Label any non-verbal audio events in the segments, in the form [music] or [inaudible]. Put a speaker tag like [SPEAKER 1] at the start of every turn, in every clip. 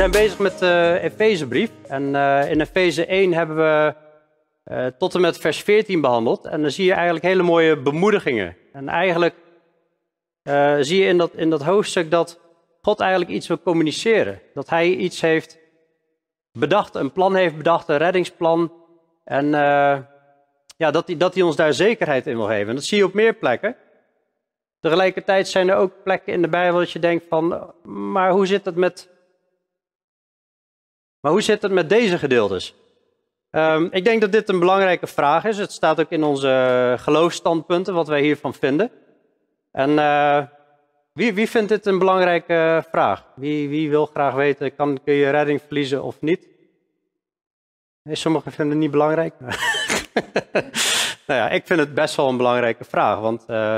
[SPEAKER 1] Zijn bezig met de Efezebrief. En eh, in Efeze 1 hebben we eh, tot en met vers 14 behandeld. En dan zie je eigenlijk hele mooie bemoedigingen. En eigenlijk eh, zie je in dat, in dat hoofdstuk dat God eigenlijk iets wil communiceren. Dat hij iets heeft bedacht, een plan heeft bedacht, een reddingsplan. En ja, dat hij, dat hij ons daar zekerheid in wil geven. En dat zie je op meer plekken. Tegelijkertijd zijn er ook plekken in de Bijbel dat je denkt van, maar hoe zit het met maar hoe zit het met deze gedeeltes? Um, ik denk dat dit een belangrijke vraag is. Het staat ook in onze geloofstandpunten, wat wij hiervan vinden. En uh, wie, wie, vindt dit een belangrijke vraag? Wie, wie wil graag weten, kan, kun je redding verliezen of niet? Nee, sommigen vinden het niet belangrijk. [laughs] nou ja, ik vind het best wel een belangrijke vraag, want uh,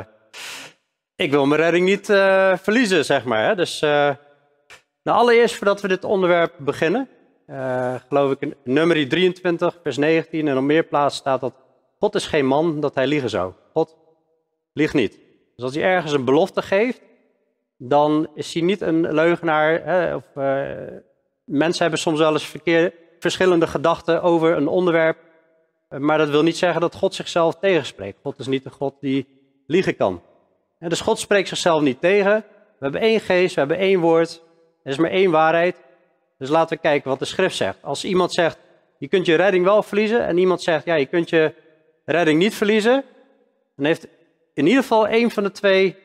[SPEAKER 1] ik wil mijn redding niet uh, verliezen, zeg maar. Hè? Dus nou, allereerst voordat we dit onderwerp beginnen, uh, geloof ik, in nummer 23, vers 19 en op meer plaatsen staat dat God is geen man dat hij liegen zou. God liegt niet. Dus als hij ergens een belofte geeft, dan is hij niet een leugenaar. Hè, of, uh, mensen hebben soms wel eens verschillende gedachten over een onderwerp. Maar dat wil niet zeggen dat God zichzelf tegenspreekt. God is niet een God die liegen kan. Dus God spreekt zichzelf niet tegen. We hebben één geest, we hebben één woord. Er is maar één waarheid. Dus laten we kijken wat de schrift zegt. Als iemand zegt, je kunt je redding wel verliezen, en iemand zegt, ja, je kunt je redding niet verliezen, dan heeft in ieder geval één van de twee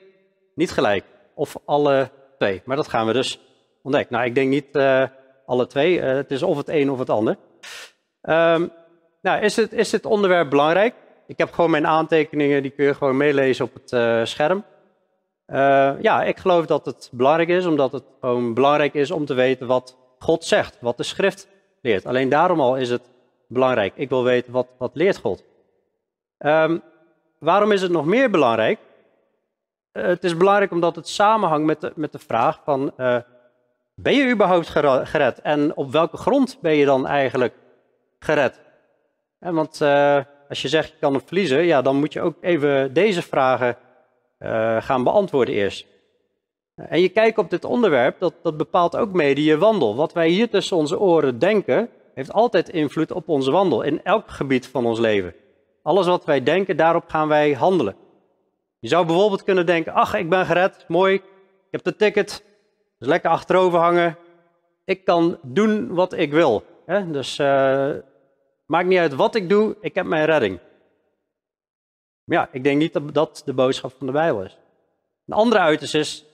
[SPEAKER 1] niet gelijk. Of alle twee. Maar dat gaan we dus ontdekken. Nou, ik denk niet uh, alle twee. Uh, het is of het een of het ander. Um, nou, is, het, is dit onderwerp belangrijk? Ik heb gewoon mijn aantekeningen, die kun je gewoon meelezen op het uh, scherm. ja, ik geloof dat het belangrijk is, omdat het gewoon belangrijk is om te weten wat God zegt, wat de schrift leert. Alleen daarom al is het belangrijk. Ik wil weten wat, wat leert God. Um, waarom is het nog meer belangrijk? Uh, het is belangrijk omdat het samenhangt met de, met de vraag van, uh, ben je überhaupt gered? En op welke grond ben je dan eigenlijk gered? En want uh, als je zegt je kan hem verliezen, ja, dan moet je ook even deze vragen gaan beantwoorden eerst. En je kijkt op dit onderwerp, dat, dat bepaalt ook mede je wandel. Wat wij hier tussen onze oren denken, heeft altijd invloed op onze wandel in elk gebied van ons leven. Alles wat wij denken, daarop gaan wij handelen. Je zou bijvoorbeeld kunnen denken, ach, ik ben gered, mooi, ik heb de ticket, dus lekker achterover hangen. Ik kan doen wat ik wil. Hè? Dus uh, maakt niet uit wat ik doe, ik heb mijn redding. Maar ja, ik denk niet dat dat de boodschap van de Bijbel is. Een andere uiterst is,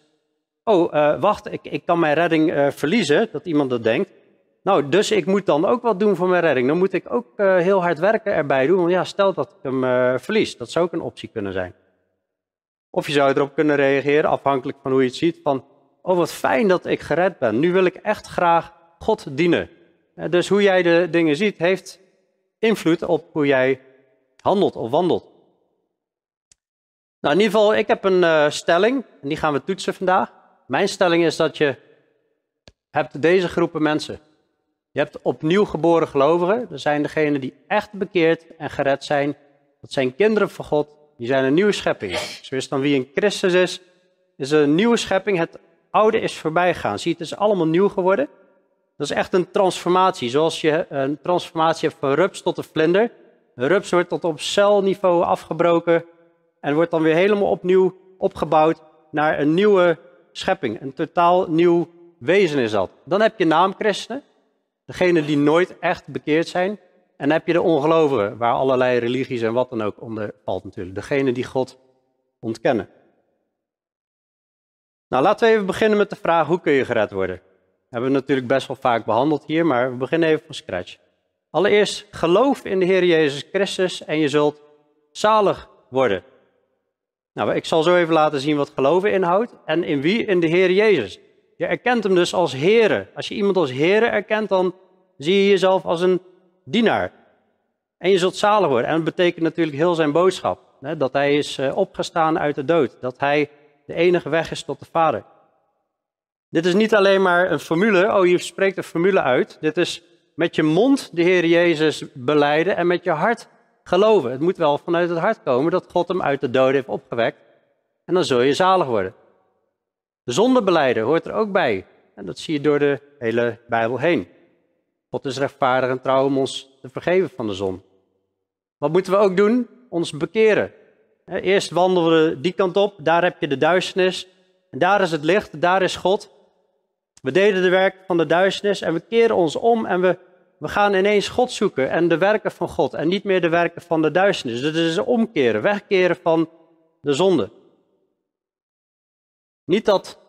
[SPEAKER 1] oh, uh, wacht, ik, ik kan mijn redding uh, verliezen, dat iemand dat denkt. Nou, dus ik moet dan ook wat doen voor mijn redding. Dan moet ik ook uh, heel hard werken erbij doen. Want ja, stel dat ik hem verlies, dat zou ook een optie kunnen zijn. Of je zou erop kunnen reageren, afhankelijk van hoe je het ziet, van, oh wat fijn dat ik gered ben. Nu wil ik echt graag God dienen. Dus hoe jij de dingen ziet, heeft invloed op hoe jij handelt of wandelt. Nou, in ieder geval, ik heb een stelling, en die gaan we toetsen vandaag. Mijn stelling is dat je hebt deze groepen mensen. Je hebt opnieuw geboren gelovigen. Dat zijn degenen die echt bekeerd en gered zijn. Dat zijn kinderen van God. Die zijn een nieuwe schepping. Zoals dan wie in Christus is, is een nieuwe schepping. Het oude is voorbij gegaan. Zie, het is allemaal nieuw geworden. Dat is echt een transformatie. Zoals je een transformatie hebt van rups tot een vlinder. Een rups wordt tot op celniveau afgebroken en wordt dan weer helemaal opnieuw opgebouwd naar een nieuwe schepping. Een totaal nieuw wezen is dat. Dan heb je naamchristenen, degene die nooit echt bekeerd zijn. En dan heb je de ongelovigen, waar allerlei religies en wat dan ook onder valt natuurlijk. Degene die God ontkennen. Nou, laten we even beginnen met de vraag, hoe kun je gered worden? Dat hebben we natuurlijk best wel vaak behandeld hier, maar we beginnen even van scratch. Allereerst, geloof in de Heer Jezus Christus en je zult zalig worden. Nou, ik zal zo even laten zien wat geloven inhoudt en in wie? In de Heer Jezus. Je erkent hem dus als Heere. Als je iemand als Heere erkent, dan zie je jezelf als een dienaar. En je zult zalig worden. En dat betekent natuurlijk heel zijn boodschap. Hè, dat hij is eh, opgestaan uit de dood. Dat hij de enige weg is tot de Vader. Dit is niet alleen maar een formule. Oh, je spreekt een formule uit. Dit is met je mond de Heer Jezus beleiden en met je hart geloven. Het moet wel vanuit het hart komen dat God hem uit de dood heeft opgewekt. En dan zul je zalig worden. De zondebeleiden hoort er ook bij. En dat zie je door de hele Bijbel heen. God is rechtvaardig en trouw om ons te vergeven van de zon. Wat moeten we ook doen? Ons bekeren. Eerst wandelen we die kant op, daar heb je de duisternis. En daar is het licht, daar is God. We deden de werk van de duisternis en we keren ons om en we, we gaan ineens God zoeken en de werken van God en niet meer de werken van de duisternis. Dus het is omkeren, wegkeren van de zonde. Niet dat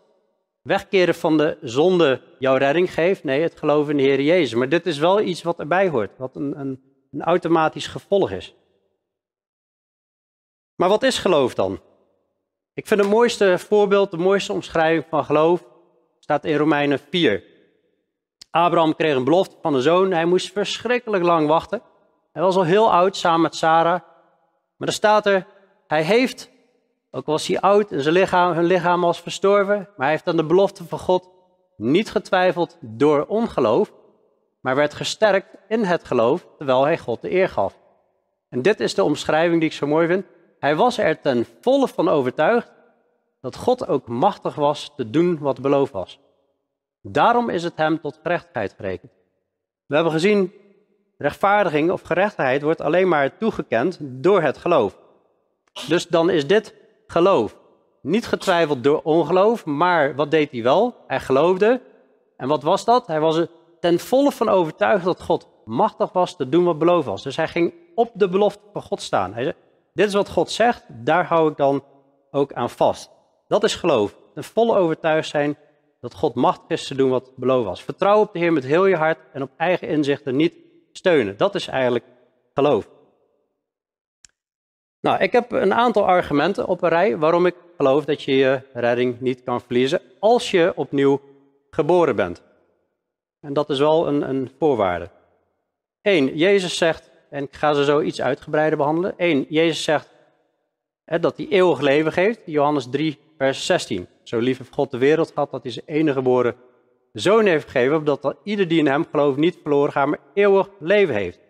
[SPEAKER 1] wegkeren van de zonde jouw redding geeft, nee, het geloof in de Heer Jezus. Maar dit is wel iets wat erbij hoort, wat een, een, een automatisch gevolg is. Maar wat is geloof dan? Ik vind het mooiste voorbeeld, de mooiste omschrijving van geloof, staat in Romeinen 4. Abraham kreeg een belofte van een zoon. Hij moest verschrikkelijk lang wachten. Hij was al heel oud samen met Sarah. Maar er staat er, hij heeft, ook was hij oud en zijn lichaam, hun lichaam was verstorven, maar hij heeft aan de belofte van God niet getwijfeld door ongeloof, maar werd gesterkt in het geloof terwijl hij God de eer gaf. En dit is de omschrijving die ik zo mooi vind. Hij was er ten volle van overtuigd dat God ook machtig was te doen wat beloofd was. Daarom is het hem tot gerechtigheid gerekend. We hebben gezien, rechtvaardiging of gerechtigheid wordt alleen maar toegekend door het geloof. Dus dan is dit geloof. Niet getwijfeld door ongeloof, maar wat deed hij wel? Hij geloofde. En wat was dat? Hij was er ten volle van overtuigd dat God machtig was te doen wat beloofd was. Dus hij ging op de belofte van God staan. Hij zei, dit is wat God zegt, daar hou ik dan ook aan vast. Dat is geloof. Ten volle overtuigd zijn dat God machtig is te doen wat beloofd was. Vertrouw op de Heer met heel je hart en op eigen inzichten niet steunen. Dat is eigenlijk geloof. Nou, ik heb een aantal argumenten op een rij waarom ik geloof dat je je redding niet kan verliezen als je opnieuw geboren bent. En dat is wel een, een voorwaarde. Eén, Jezus zegt, en ik ga ze zo iets uitgebreider behandelen. Eén, Jezus zegt hè, dat hij eeuwig leven geeft. Johannes 3, vers 16. Zo lief heeft God de wereld gehad dat hij zijn enige geboren zoon heeft gegeven, opdat ieder die in hem gelooft niet verloren gaat, maar eeuwig leven heeft.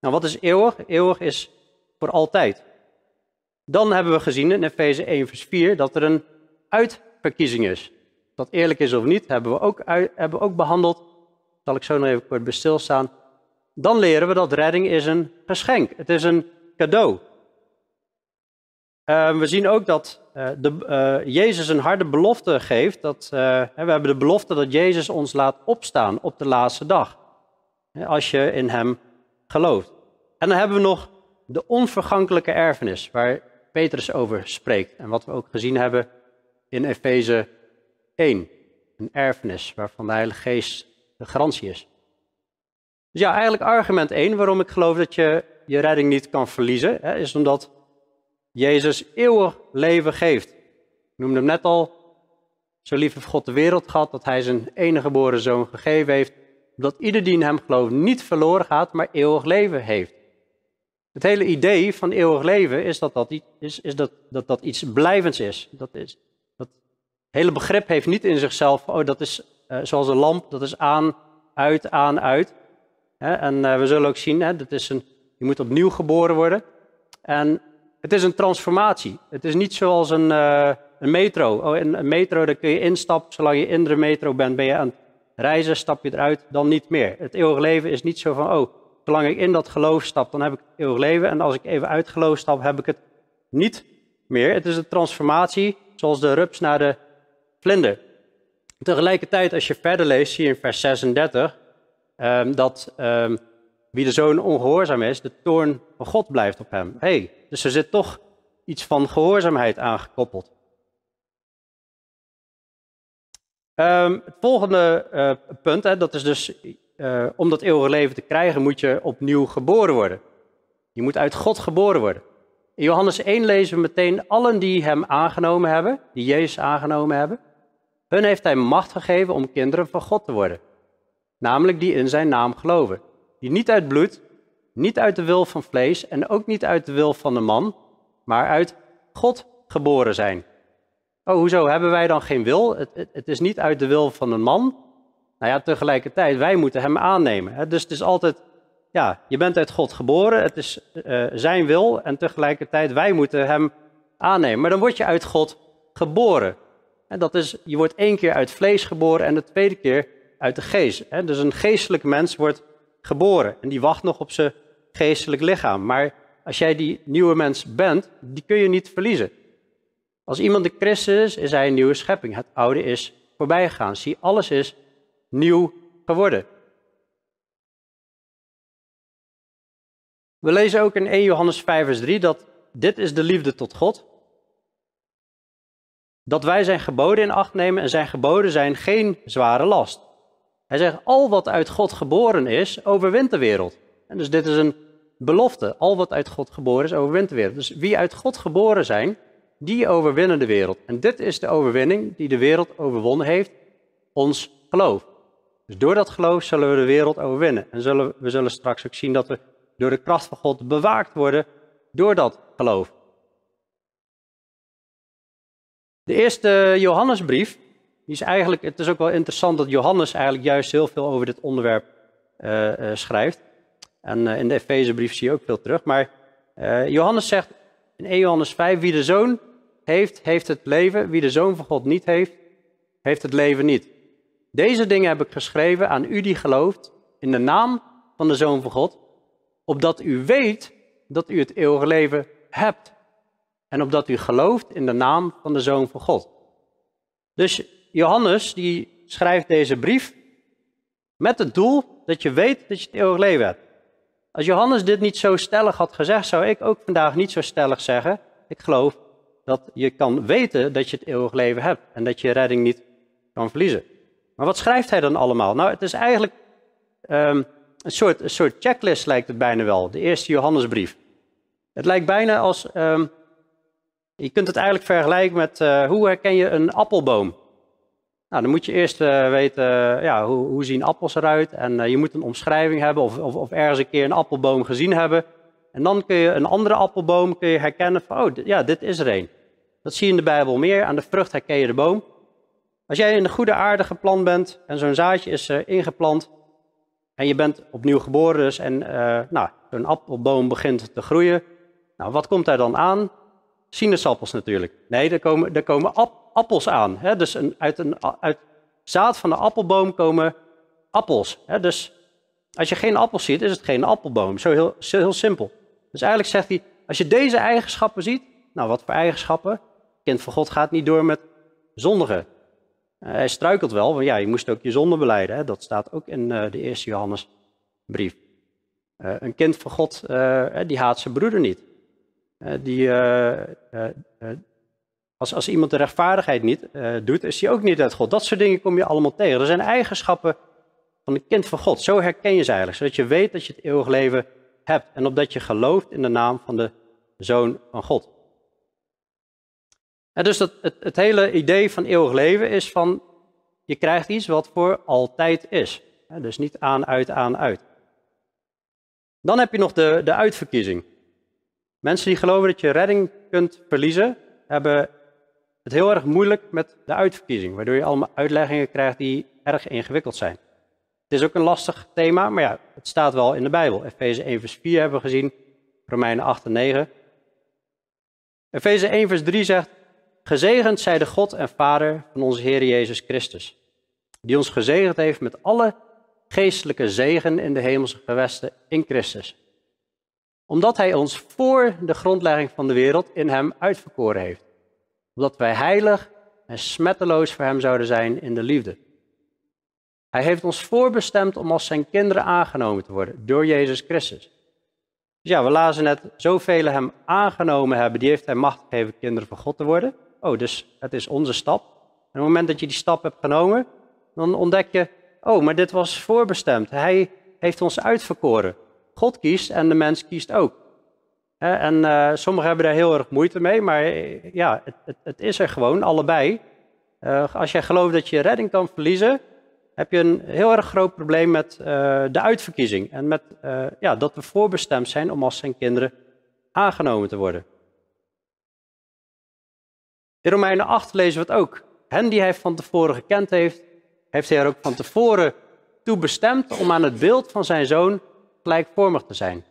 [SPEAKER 1] Nou, wat is eeuwig? Eeuwig is voor altijd. Dan hebben we gezien in Efeze 1, vers 4 dat er een uitverkiezing is. Dat eerlijk is of niet, hebben we ook, hebben ook behandeld. Zal ik zo nog even kort bij stilstaan. Dan leren we dat redding is een geschenk. Het is een cadeau. Uh, we zien ook dat uh, de, uh, Jezus een harde belofte geeft. Dat, we hebben de belofte dat Jezus ons laat opstaan op de laatste dag. Als je in Hem gelooft. En dan hebben we nog de onvergankelijke erfenis, waar Petrus over spreekt. En wat we ook gezien hebben in Efeze 1. Een erfenis waarvan de Heilige Geest de garantie is. Dus ja, eigenlijk argument 1 waarom ik geloof dat je je redding niet kan verliezen, hè, is omdat Jezus eeuwig leven geeft. Ik noemde hem net al, zo lief heeft God de wereld gehad dat hij zijn enige geboren zoon gegeven heeft, dat ieder die in hem gelooft niet verloren gaat, maar eeuwig leven heeft. Het hele idee van eeuwig leven is dat dat, is, is dat, dat, dat iets blijvends is. Dat is. Dat hele begrip heeft niet in zichzelf, oh dat is uh, zoals een lamp, dat is aan, uit, aan, uit. en uh, we zullen ook zien, dat is een, je moet opnieuw geboren worden. En het is een transformatie. Het is niet zoals een, uh, een metro. Oh, in een metro daar kun je instappen, zolang je in de metro bent, ben je aan het reizen, stap je eruit, dan niet meer. Het eeuwig leven is niet zo van, oh, zolang ik in dat geloof stap, dan heb ik het eeuwig leven. En als ik even uit geloof stap, heb ik het niet meer. Het is een transformatie, zoals de rups naar de vlinder. Tegelijkertijd, als je verder leest, zie je in vers 36 um, dat um, wie de zoon ongehoorzaam is, de toorn van God blijft op hem. hey, dus er zit toch iets van gehoorzaamheid aangekoppeld. Um, het volgende uh, punt, hè, dat is dus uh, om dat eeuwige leven te krijgen, moet je opnieuw geboren worden. Je moet uit God geboren worden. In Johannes 1 lezen we meteen allen die hem aangenomen hebben, die Jezus aangenomen hebben. Hun heeft hij macht gegeven om kinderen van God te worden. Namelijk die in zijn naam geloven. Die niet uit bloed, niet uit de wil van vlees en ook niet uit de wil van de man, maar uit God geboren zijn. Oh, hoezo hebben wij dan geen wil? Het, het, is niet uit de wil van een man, nou ja, tegelijkertijd, wij moeten hem aannemen. Dus het is altijd, ja, je bent uit God geboren, het is uh, zijn wil en tegelijkertijd wij moeten hem aannemen. Maar dan word je uit God geboren. En dat is, je wordt één keer uit vlees geboren en de tweede keer uit de geest. Dus een geestelijk mens wordt geboren en die wacht nog op zijn geestelijk lichaam. Maar als jij die nieuwe mens bent, die kun je niet verliezen. Als iemand de Christus is, is hij een nieuwe schepping. Het oude is voorbij gegaan. Zie, alles is nieuw geworden. We lezen ook in 1 Johannes 5 vers 3 dat dit is de liefde tot God. Dat wij zijn geboden in acht nemen en zijn geboden zijn geen zware last. Hij zegt, al wat uit God geboren is, overwint de wereld. En dus dit is een belofte. Al wat uit God geboren is, overwint de wereld. Dus wie uit God geboren zijn, die overwinnen de wereld. En dit is de overwinning die de wereld overwonnen heeft, ons geloof. Dus door dat geloof zullen we de wereld overwinnen. En zullen, we zullen straks ook zien dat we door de kracht van God bewaakt worden door dat geloof. De eerste Johannesbrief, die is eigenlijk, het is ook wel interessant dat Johannes eigenlijk juist heel veel over dit onderwerp uh, uh, schrijft. En uh, in de Efezebrief zie je ook veel terug. Maar Johannes zegt in 1 Johannes 5, wie de zoon heeft, heeft het leven. Wie de zoon van God niet heeft, heeft het leven niet. Deze dingen heb ik geschreven aan u die gelooft in de naam van de zoon van God, opdat u weet dat u het eeuwige leven hebt. En opdat u gelooft in de naam van de Zoon van God. Dus Johannes die schrijft deze brief met het doel dat je weet dat je het eeuwige leven hebt. Als Johannes dit niet zo stellig had gezegd, zou ik ook vandaag niet zo stellig zeggen. Ik geloof dat je kan weten dat je het eeuwige leven hebt en dat je redding niet kan verliezen. Maar wat schrijft hij dan allemaal? Nou, het is eigenlijk um, een, soort, een soort checklist, lijkt het bijna wel. De eerste Johannesbrief. Het lijkt bijna als. Um, je kunt het eigenlijk vergelijken met uh, hoe herken je een appelboom? Nou, dan moet je eerst uh, weten, uh, ja, hoe, hoe, zien appels eruit? En je moet een omschrijving hebben of, of, of, ergens een keer een appelboom gezien hebben. En dan kun je een andere appelboom kun je herkennen van, oh, ja, dit is er een. Dat zie je in de Bijbel meer. Aan de vrucht herken je de boom. Als jij in de goede aarde geplant bent en zo'n zaadje is ingeplant en je bent opnieuw geboren dus en nou, zo'n appelboom begint te groeien, nou, wat komt daar dan aan? Sinaasappels natuurlijk. Nee, er komen, er komen appels aan. Hè? Dus een, uit, een, uit zaad van de appelboom komen appels. Hè? Dus als je geen appels ziet, is het geen appelboom. Zo heel, zo heel simpel. Dus eigenlijk zegt hij, als je deze eigenschappen ziet, nou wat voor eigenschappen? kind van God gaat niet door met zondigen. Uh, hij struikelt wel, want ja, je moest ook je zonde beleiden. Hè? Dat staat ook in uh, de eerste Johannesbrief. Uh, een kind van God, die haat zijn broeder niet. Eh, die, eh, eh, als, als iemand de rechtvaardigheid niet doet, is hij ook niet uit God. Dat soort dingen kom je allemaal tegen. Er zijn eigenschappen van een kind van God. Zo herken je ze eigenlijk, zodat je weet dat je het eeuwig leven hebt. En opdat je gelooft in de naam van de Zoon van God. En dus dat, het, het hele idee van eeuwig leven is van, je krijgt iets wat voor altijd is. Dus niet aan, uit, aan, uit. Dan heb je nog de, de uitverkiezing. Mensen die geloven dat je redding kunt verliezen, hebben het heel erg moeilijk met de uitverkiezing, waardoor je allemaal uitleggingen krijgt die erg ingewikkeld zijn. Het is ook een lastig thema, maar ja, het staat wel in de Bijbel. Efeze 1 vers 4 hebben we gezien, Romeinen 8 en 9. Efeze 1 vers 3 zegt, gezegend zij de God en Vader van onze Heer Jezus Christus, die ons gezegend heeft met alle geestelijke zegen in de hemelse gewesten in Christus omdat hij ons voor de grondlegging van de wereld in hem uitverkoren heeft. Omdat wij heilig en smetteloos voor hem zouden zijn in de liefde. Hij heeft ons voorbestemd om als zijn kinderen aangenomen te worden door Jezus Christus. Dus ja, we lazen net, zoveel hem aangenomen hebben, die heeft hij macht gegeven kinderen van God te worden. Oh, dus het is onze stap. En op het moment dat je die stap hebt genomen, dan ontdek je, oh, maar dit was voorbestemd. Hij heeft ons uitverkoren. God kiest en de mens kiest ook. En uh, sommigen hebben daar heel erg moeite mee, maar eh, ja, het, het, het is er gewoon, allebei. Uh, als jij gelooft dat je redding kan verliezen, heb je een heel erg groot probleem met de uitverkiezing. En met ja, dat we voorbestemd zijn om als zijn kinderen aangenomen te worden. In Romeinen 8 lezen we het ook. Hen die hij van tevoren gekend heeft, heeft hij er ook van tevoren toe bestemd om aan het beeld van zijn zoon gelijkvormig te zijn.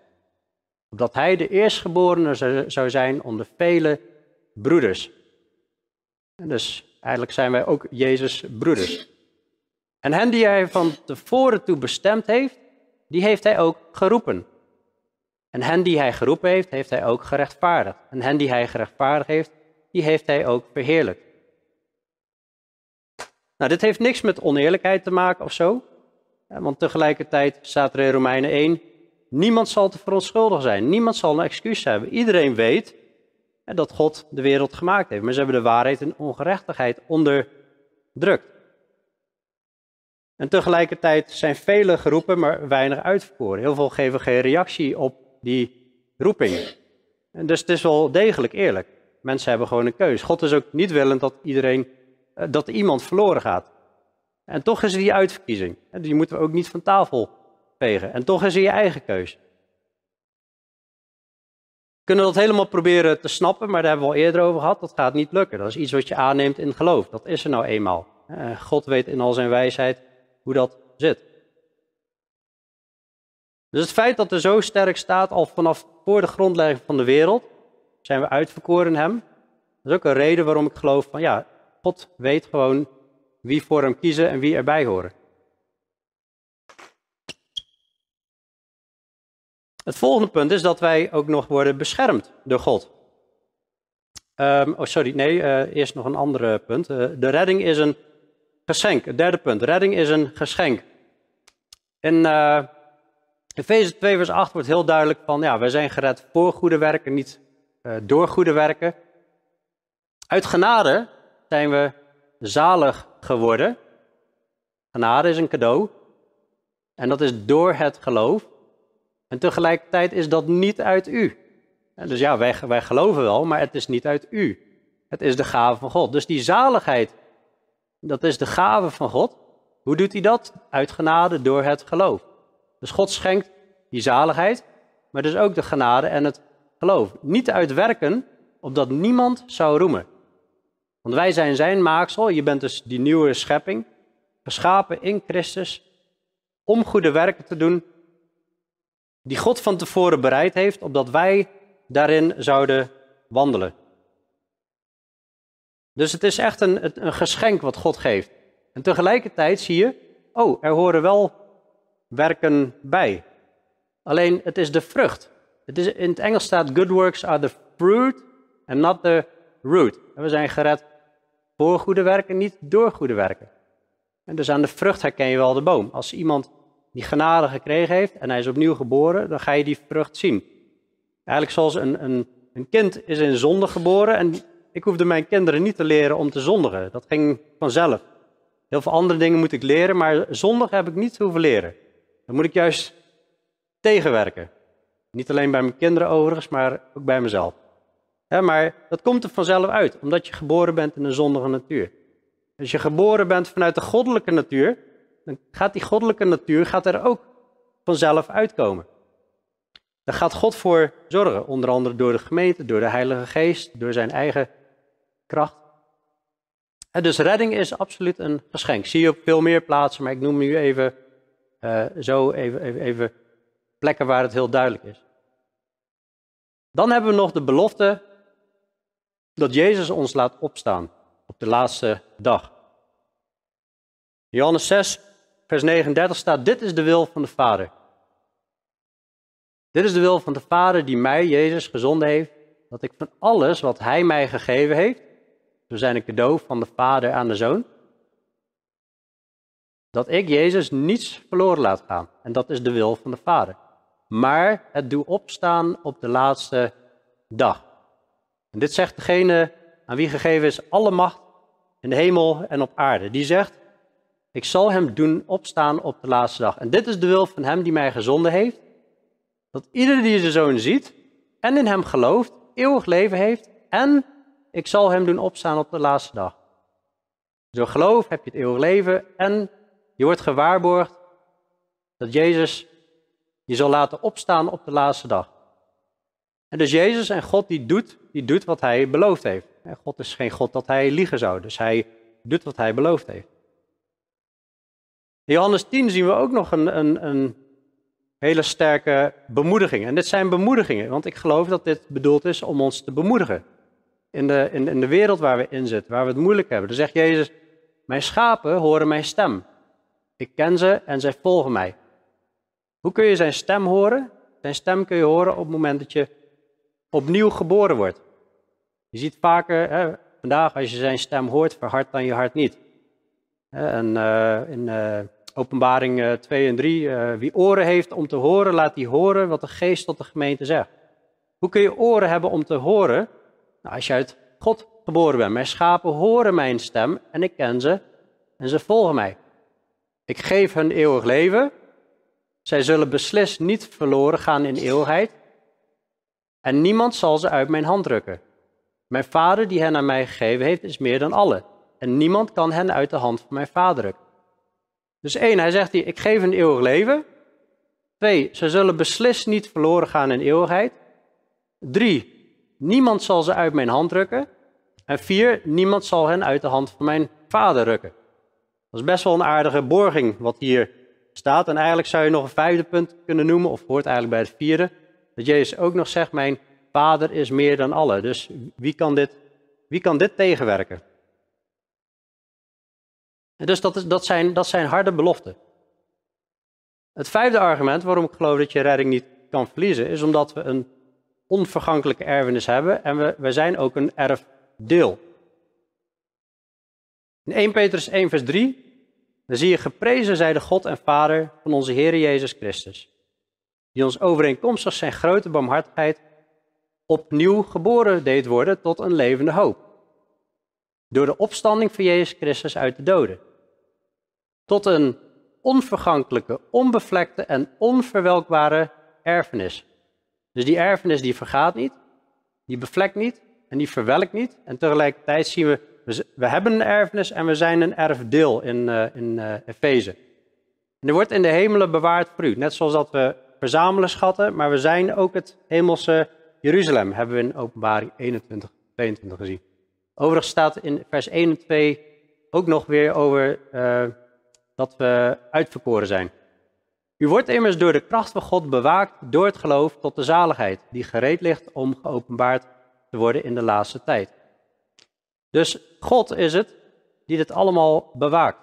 [SPEAKER 1] Opdat hij de eerstgeborene zou zijn onder vele broeders. En dus eigenlijk zijn wij ook Jezus' broeders. En hen die hij van tevoren toe bestemd heeft, die heeft hij ook geroepen. En hen die hij geroepen heeft, heeft hij ook gerechtvaardigd. En hen die hij gerechtvaardigd heeft, die heeft hij ook verheerlijkt. Nou, dit heeft niks met oneerlijkheid te maken of zo. Want tegelijkertijd staat er in Romeinen 1, niemand zal te verontschuldigen zijn. Niemand zal een excuus hebben. Iedereen weet dat God de wereld gemaakt heeft. Maar ze hebben de waarheid en ongerechtigheid onderdrukt. En tegelijkertijd zijn velen geroepen, maar weinig uitverkoren. Heel veel geven geen reactie op die roeping. En dus het is wel degelijk eerlijk. Mensen hebben gewoon een keus. God is ook niet willend dat iedereen, eh, dat iemand verloren gaat. En toch is er die uitverkiezing. Die moeten we ook niet van tafel En toch is er je eigen keus. We kunnen dat helemaal proberen te snappen, maar daar hebben we al eerder over gehad. Dat gaat niet lukken. Dat is iets wat je aanneemt in geloof. Dat is er nou eenmaal. Eh, God weet in al zijn wijsheid hoe dat zit. Dus het feit dat er zo sterk staat, al vanaf voor de grondlegging van de wereld, zijn we uitverkoren in Hem. Dat is ook een reden waarom ik geloof van ja, God weet gewoon wie voor Hem kiezen en wie erbij horen. Het volgende punt is dat wij ook nog worden beschermd door God. Um, oh, sorry, nee, uh, eerst nog een ander punt. Uh, de redding is een geschenk. Het derde punt, redding is een geschenk. In uh, Efeze 2 vers 8 wordt heel duidelijk van, ja, wij zijn gered voor goede werken, niet door goede werken. Uit genade zijn we zalig geworden. Genade is een cadeau. En dat is door het geloof. En tegelijkertijd is dat niet uit u. Dus ja, wij, wij geloven wel, maar het is niet uit u. Het is de gave van God. Dus die zaligheid, dat is de gave van God. Hoe doet hij dat? Uit genade door het geloof. Dus God schenkt die zaligheid, maar dus ook de genade en het geloof. Niet uit werken, opdat niemand zou roemen. Want wij zijn zijn maaksel, je bent dus die nieuwe schepping, geschapen in Christus, om goede werken te doen, die God van tevoren bereid heeft, opdat wij daarin zouden wandelen. Dus het is echt een, een geschenk wat God geeft. En tegelijkertijd zie je, oh, er horen wel werken bij. Alleen het is de vrucht. Het is, in het Engels staat, good works are the fruit and not the root. En we zijn gered voor goede werken, niet door goede werken. En dus aan de vrucht herken je wel de boom. Als iemand die genade gekregen heeft en hij is opnieuw geboren, dan ga je die vrucht zien. Eigenlijk zoals een, een, een kind is in zonde geboren en ik hoefde mijn kinderen niet te leren om te zondigen. Dat ging vanzelf. Heel veel andere dingen moet ik leren, maar zondigen heb ik niet hoeven leren. Dan moet ik juist tegenwerken. Niet alleen bij mijn kinderen overigens, maar ook bij mezelf. maar dat komt er vanzelf uit, omdat je geboren bent in een zondige natuur. Als je geboren bent vanuit de goddelijke natuur, dan gaat die goddelijke natuur gaat er ook vanzelf uitkomen. Daar gaat God voor zorgen, onder andere door de gemeente, door de Heilige Geest, door zijn eigen kracht. En dus redding is absoluut een geschenk. Zie je op veel meer plaatsen, maar ik noem nu even uh, zo even, even, even plekken waar het heel duidelijk is. Dan hebben we nog de belofte dat Jezus ons laat opstaan op de laatste dag. Johannes 6, vers 39 staat, dit is de wil van de Vader. Dit is de wil van de Vader die mij, Jezus, gezonden heeft, dat ik van alles wat Hij mij gegeven heeft, zo zijn een cadeau van de Vader aan de Zoon, dat ik, Jezus, niets verloren laat gaan. En dat is de wil van de Vader. Maar het doe opstaan op de laatste dag. En dit zegt degene aan wie gegeven is alle macht in de hemel en op aarde. Die zegt, ik zal hem doen opstaan op de laatste dag. En dit is de wil van hem die mij gezonden heeft. Dat ieder die zijn zoon ziet en in hem gelooft, eeuwig leven heeft. En ik zal hem doen opstaan op de laatste dag. Door geloof heb je het eeuwig leven en je wordt gewaarborgd dat Jezus je zal laten opstaan op de laatste dag. En dus Jezus en God die doet, die doet wat hij beloofd heeft. En God is geen God dat hij liegen zou, dus hij doet wat hij beloofd heeft. In Johannes 10 zien we ook nog een, een, een hele sterke bemoediging. En dit zijn bemoedigingen, want ik geloof dat dit bedoeld is om ons te bemoedigen. In de, in, in de wereld waar we in zitten, waar we het moeilijk hebben. Dan zegt Jezus, mijn schapen horen mijn stem. Ik ken ze en zij volgen mij. Hoe kun je zijn stem horen? Zijn stem kun je horen op het moment dat je opnieuw geboren wordt. Je ziet vaker, hè, vandaag als je zijn stem hoort, verhard dan je hart niet. En uh, in uh, openbaring 2 en 3, uh, wie oren heeft om te horen, laat die horen wat de geest tot de gemeente zegt. Hoe kun je oren hebben om te horen? Nou, als je uit God geboren bent. Mijn schapen horen mijn stem en ik ken ze en ze volgen mij. Ik geef hun eeuwig leven. Zij zullen beslist niet verloren gaan in eeuwigheid. En niemand zal ze uit mijn hand drukken. Mijn vader die hen aan mij gegeven heeft, is meer dan alle. En niemand kan hen uit de hand van mijn vader drukken. Dus één, hij zegt hier, ik geef een eeuwig leven. Twee, ze zullen beslist niet verloren gaan in eeuwigheid. Drie, niemand zal ze uit mijn hand drukken. En vier, niemand zal hen uit de hand van mijn vader rukken. Dat is best wel een aardige borging wat hier staat. En eigenlijk zou je nog een vijfde punt kunnen noemen, of hoort eigenlijk bij het vierde. Dat Jezus ook nog zegt, mijn vader is meer dan alle. Dus wie kan dit, wie kan dit tegenwerken? Dus dat, is, dat, zijn, dat zijn harde beloften. Het vijfde argument waarom ik geloof dat je redding niet kan verliezen, is omdat we een onvergankelijke erfenis hebben en we, we zijn ook een erfdeel. In 1 Petrus 1 vers 3, dan zie je geprezen zij de God en Vader van onze Heer Jezus Christus, die ons overeenkomstig zijn grote barmhartigheid opnieuw geboren deed worden tot een levende hoop. Door de opstanding van Jezus Christus uit de doden. Tot een onvergankelijke, onbevlekte en onverwelkbare erfenis. Dus die erfenis die vergaat niet, die bevlekt niet en die verwelkt niet. En tegelijkertijd zien we, we hebben een erfenis en we zijn een erfdeel in, uh, in uh, Efeze. En er wordt in de hemelen bewaard voor u. Net zoals dat we verzamelen schatten, maar we zijn ook het hemelse Jeruzalem, hebben we in openbaring 21, 22 gezien. Overigens staat in vers 1 en 2 ook nog weer over uh, dat we uitverkoren zijn. U wordt immers door de kracht van God bewaakt door het geloof tot de zaligheid, die gereed ligt om geopenbaard te worden in de laatste tijd. Dus God is het die dit allemaal bewaakt.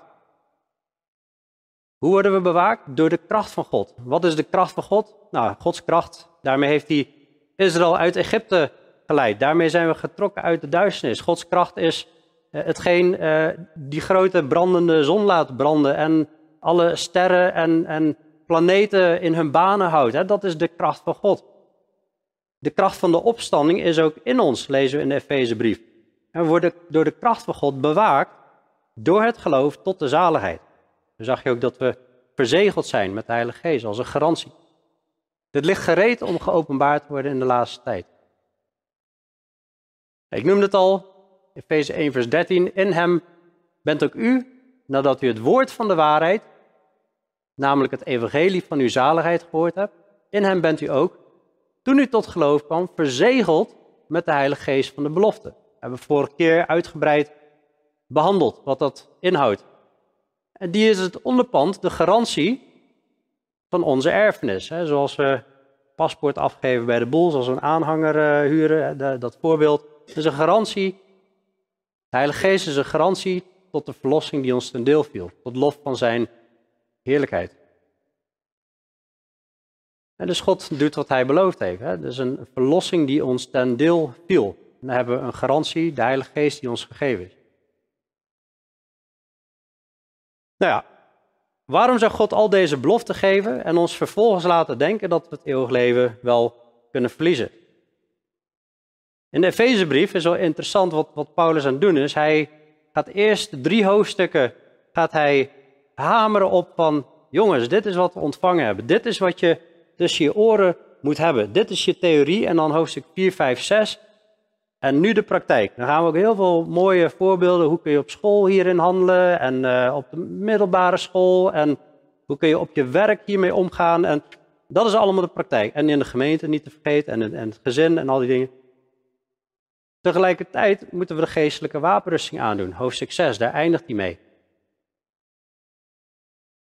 [SPEAKER 1] Hoe worden we bewaakt? Door de kracht van God. Wat is de kracht van God? Nou, Gods kracht. Daarmee heeft hij Israël uit Egypte geleid. Daarmee zijn we getrokken uit de duisternis. Gods kracht is hetgeen uh, die grote brandende zon laat branden en alle sterren en, en planeten in hun banen houdt. Hè? Dat is de kracht van God. De kracht van de opstanding is ook in ons, lezen we in de Efezebrief. En we worden door de kracht van God bewaakt door het geloof tot de zaligheid. Dan zag je ook dat we verzegeld zijn met de Heilige Geest als een garantie. Dit ligt gereed om geopenbaard te worden in de laatste tijd. Ik noemde het al, Efeze 1 vers 13. In hem bent ook u, nadat u het woord van de waarheid, namelijk het evangelie van uw zaligheid gehoord hebt, in hem bent u ook, toen u tot geloof kwam, verzegeld met de Heilige Geest van de belofte. We hebben vorige keer uitgebreid behandeld wat dat inhoudt. En die is het onderpand, de garantie van onze erfenis. Hè. Zoals we paspoort afgeven bij de boel, zoals we een aanhanger uh, huren, dat voorbeeld. is een garantie. De Heilige Geest is een garantie tot de verlossing die ons ten deel viel. Tot lof van zijn heerlijkheid. En dus God doet wat hij beloofd heeft. Hè? Dus een verlossing die ons ten deel viel. Dan hebben we een garantie, de Heilige Geest die ons gegeven is. Nou ja, waarom zou God al deze beloften geven en ons vervolgens laten denken dat we het eeuwig leven wel kunnen verliezen? In de Efezebrief is wel interessant wat, wat Paulus aan het doen is. Hij gaat eerst drie hoofdstukken gaat hij hameren op van, jongens, dit is wat we ontvangen hebben. Dit is wat je tussen je oren moet hebben. Dit is je theorie en dan hoofdstuk 4, 5, 6. En nu de praktijk. Dan gaan we ook heel veel mooie voorbeelden. Hoe kun je op school hierin handelen en uh, op de middelbare school. En hoe kun je op je werk hiermee omgaan. En dat is allemaal de praktijk. En in de gemeente niet te vergeten en, en het gezin en al die dingen. Tegelijkertijd moeten we de geestelijke wapenrusting aandoen. Hoofdstuk 6, daar eindigt hij mee.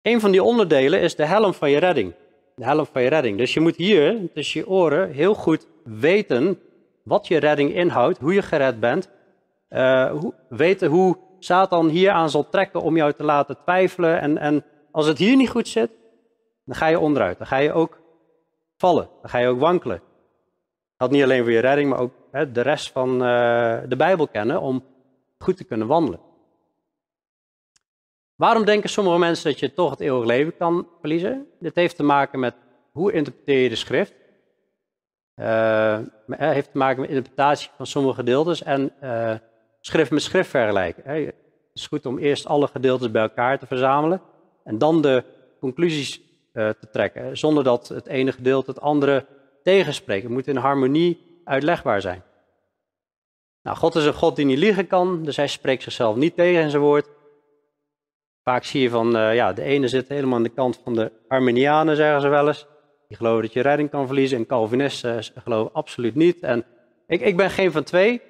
[SPEAKER 1] Een van die onderdelen is de helm van je redding. De helm van je redding. Dus je moet hier tussen je oren heel goed weten wat je redding inhoudt, hoe je gered bent. Uh, hoe, weten hoe Satan hier aan zal trekken om jou te laten twijfelen en, en als het hier niet goed zit, dan ga je onderuit. Dan ga je ook vallen. Dan ga je ook wankelen. Dat niet alleen voor je redding, maar ook de rest van uh, de Bijbel kennen om goed te kunnen wandelen. Waarom denken sommige mensen dat je toch het eeuwig leven kan verliezen? Dit heeft te maken met hoe interpreteer je de schrift. Uh, heeft te maken met interpretatie van sommige gedeeltes en uh, schrift met schrift vergelijken. Het is goed om eerst alle gedeeltes bij elkaar te verzamelen en dan de conclusies te trekken, zonder dat het ene gedeelte het andere tegenspreekt. Het moet in harmonie uitlegbaar zijn. Nou, God is een God die niet liegen kan, dus hij spreekt zichzelf niet tegen in zijn woord. Vaak zie je van, uh, ja, de ene zit helemaal aan de kant van de Arminianen, zeggen ze wel eens. Die geloven dat je redding kan verliezen. En Calvinisten geloven absoluut niet. En ik, ik ben geen van twee.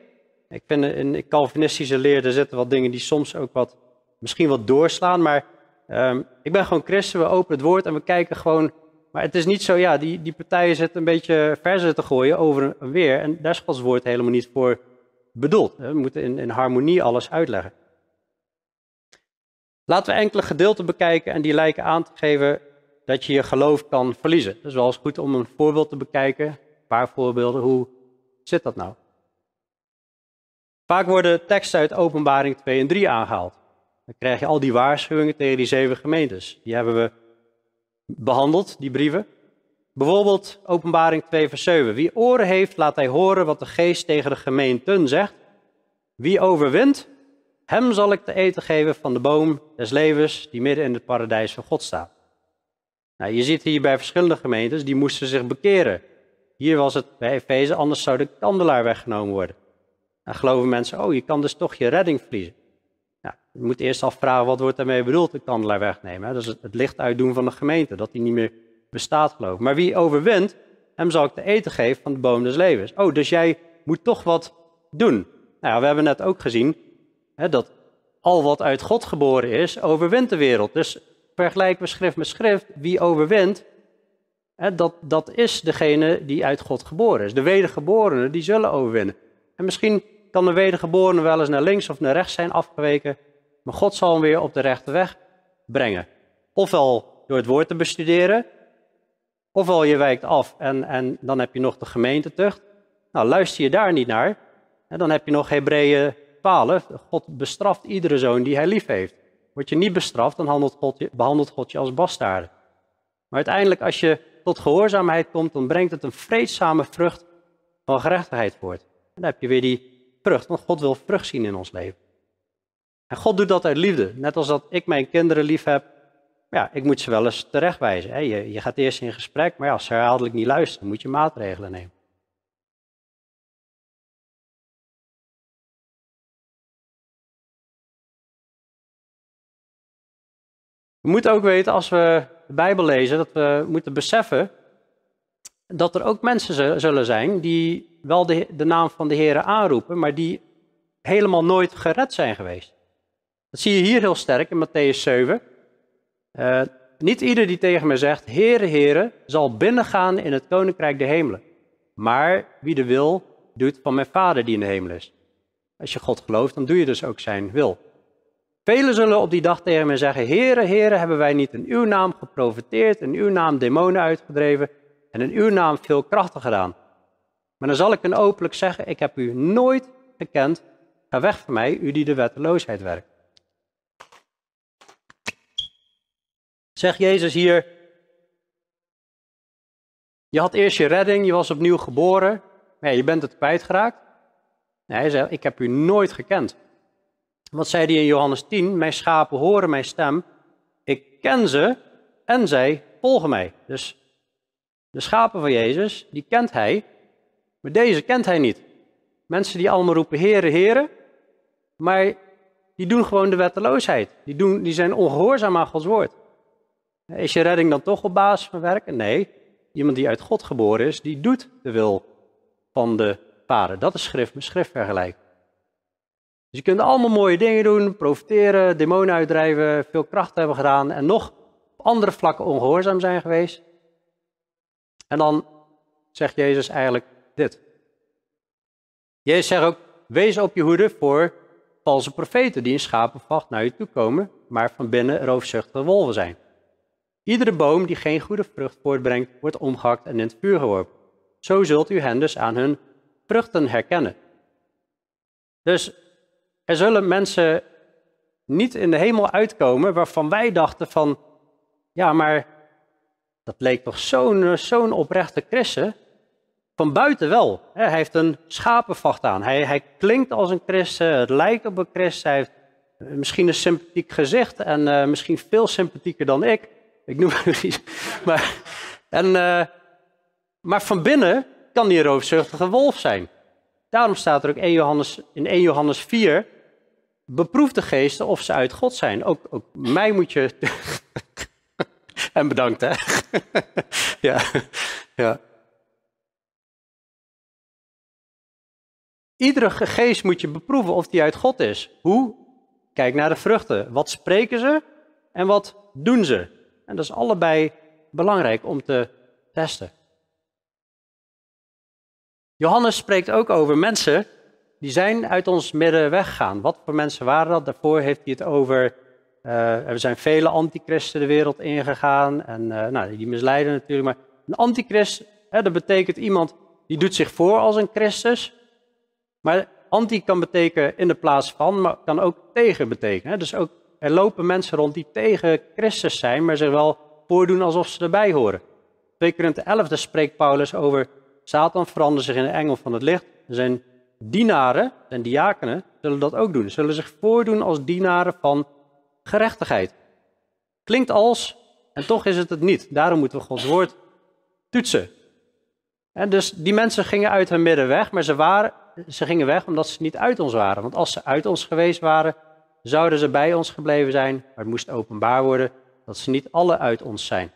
[SPEAKER 1] Ik vind in Calvinistische leer, er zitten wat dingen die soms ook wat, misschien wat doorslaan. Maar um, ik ben gewoon christen, we openen het woord en we kijken gewoon. Maar het is niet zo, ja, die, die partijen zitten een beetje verzen te gooien over en weer. En daar is Gods woord helemaal niet voor bedoeld. We moeten in, in harmonie alles uitleggen. Laten we enkele gedeelten bekijken en die lijken aan te geven dat je je geloof kan verliezen. Is wel eens goed om een voorbeeld te bekijken. Een paar voorbeelden. Hoe zit dat nou? Vaak worden teksten uit Openbaring 2 en 3 aangehaald. Dan krijg je al die waarschuwingen tegen die zeven gemeentes. Die hebben we behandeld, die brieven. Bijvoorbeeld Openbaring 2 vers 7. Wie oren heeft, laat hij horen wat de geest tegen de gemeenten zegt. Wie overwint, hem zal ik te eten geven van de boom des levens die midden in het paradijs van God staat. Nou, je ziet hier bij verschillende gemeentes, die moesten zich bekeren. Hier was het bij Efeze, anders zou de kandelaar weggenomen worden. Dan geloven mensen, oh, je kan dus toch je redding verliezen. Ja, je moet eerst afvragen, wat wordt daarmee bedoeld, de kandelaar wegnemen? Hè? Dat is het, licht uitdoen van de gemeente, dat die niet meer bestaat, geloof Maar wie overwint, hem zal ik te eten geven van de boom des levens. Oh, dus jij moet toch wat doen. Nou ja, we hebben net ook gezien hè, dat al wat uit God geboren is, overwint de wereld. Dus vergelijken we schrift met schrift, wie overwint, hè, dat, dat is degene die uit God geboren is. De wedergeborenen, die zullen overwinnen. En misschien kan de wedergeborene wel eens naar links of naar rechts zijn afgeweken, maar God zal hem weer op de rechte weg brengen. Ofwel door het woord te bestuderen, ofwel je wijkt af en, en dan heb je nog de gemeentetucht. Nou, luister je daar niet naar, en dan heb je nog Hebreeën 12. God bestraft iedere zoon die hij lief heeft. Word je niet bestraft, dan God je, behandelt God je als bastaarde. Maar uiteindelijk, als je tot gehoorzaamheid komt, dan brengt het een vreedzame vrucht van gerechtigheid voort. Dan heb je weer die vrucht, want God wil vrucht zien in ons leven. En God doet dat uit liefde. Net als dat ik mijn kinderen lief heb, ja, ik moet ze wel eens terechtwijzen. Je, je gaat eerst in gesprek, maar ja, als ze herhaaldelijk niet luisteren, moet je maatregelen nemen. We moeten ook weten, als we de Bijbel lezen, dat we moeten beseffen dat er ook mensen zullen zijn die wel de, de naam van de Heer aanroepen, maar die helemaal nooit gered zijn geweest. Dat zie je hier heel sterk in Matthäus 7. Uh, eh, niet ieder die tegen me zegt, Heere, Heere, zal binnengaan in het koninkrijk der hemelen. Maar wie de wil doet van mijn Vader die in de hemel is. Als je God gelooft, dan doe je dus ook zijn wil. Velen zullen op die dag tegen mij zeggen, Heere, Heere, hebben wij niet in uw naam geprofiteerd, in uw naam demonen uitgedreven en in uw naam veel krachten gedaan. Maar dan zal ik hen openlijk zeggen, ik heb u nooit gekend, ga weg van mij, u die de wetteloosheid werkt. Zegt Jezus hier, je had eerst je redding, je was opnieuw geboren, maar je bent het kwijtgeraakt. Nee, hij zegt, ik heb u nooit gekend. Wat zei hij in Johannes 10? Mijn schapen horen mijn stem. Ik ken ze en zij volgen mij. Dus de schapen van Jezus, die kent hij, maar deze kent hij niet. Mensen die allemaal roepen heren, heren, maar die doen gewoon de wetteloosheid. Die, doen, die zijn ongehoorzaam aan Gods woord. Is je redding dan toch op basis van werken? Nee, iemand die uit God geboren is, die doet de wil van de Vader. Dat is schrift met schrift vergelijken. Dus je kunt allemaal mooie dingen doen, profiteren, demonen uitdrijven, veel kracht hebben gedaan en nog op andere vlakken ongehoorzaam zijn geweest. En dan zegt Jezus eigenlijk dit. Jezus zegt ook, wees op je hoede voor valse profeten die in schapenvacht naar je toe komen, maar van binnen roofzuchtige wolven zijn. Iedere boom die geen goede vrucht voortbrengt, wordt omgehakt en in het vuur geworpen. Zo zult u hen dus aan hun vruchten herkennen. Dus er zullen mensen niet in de hemel uitkomen waarvan wij dachten van, ja, maar dat leek toch zo'n zo'n oprechte christen. Van buiten wel. Hij heeft een schapenvacht aan. Hij, hij klinkt als een christen, het lijkt op een christen. Hij heeft misschien een sympathiek gezicht en uh, misschien veel sympathieker dan ik. Ik noem het [laughs] iets. Maar, en, maar van binnen kan die roofzuchtige wolf zijn. Daarom staat er ook 1 Johannes, in 1 Johannes 4, beproef de geesten of ze uit God zijn. Ook, ook mij moet je... en bedankt, hè. [laughs] ja, ja. Iedere geest moet je beproeven of die uit God is. Hoe? Kijk naar de vruchten. Wat spreken ze en wat doen ze? En dat is allebei belangrijk om te testen. Johannes spreekt ook over mensen die zijn uit ons midden weggegaan. Wat voor mensen waren dat? Daarvoor heeft hij het over, uh, er zijn vele antichristen de wereld ingegaan en uh, nou, die misleiden natuurlijk. Maar een antichrist, hè, dat betekent iemand die doet zich voor als een Christus. Maar anti kan betekenen in de plaats van, maar kan ook tegen betekenen. Hè. Dus ook, er lopen mensen rond die tegen Christus zijn, maar zich wel voordoen alsof ze erbij horen. 2 Korinthe 11 spreekt Paulus over Satan verandert zich in de engel van het licht. Zijn dienaren, zijn diakenen, zullen dat ook doen. Zullen zich voordoen als dienaren van gerechtigheid. Klinkt als, en toch is het het niet. Daarom moeten we Gods woord toetsen. En dus die mensen gingen uit hun midden weg, maar ze, waren, ze gingen weg omdat ze niet uit ons waren. Want als ze uit ons geweest waren, zouden ze bij ons gebleven zijn. Maar het moest openbaar worden dat ze niet alle uit ons zijn.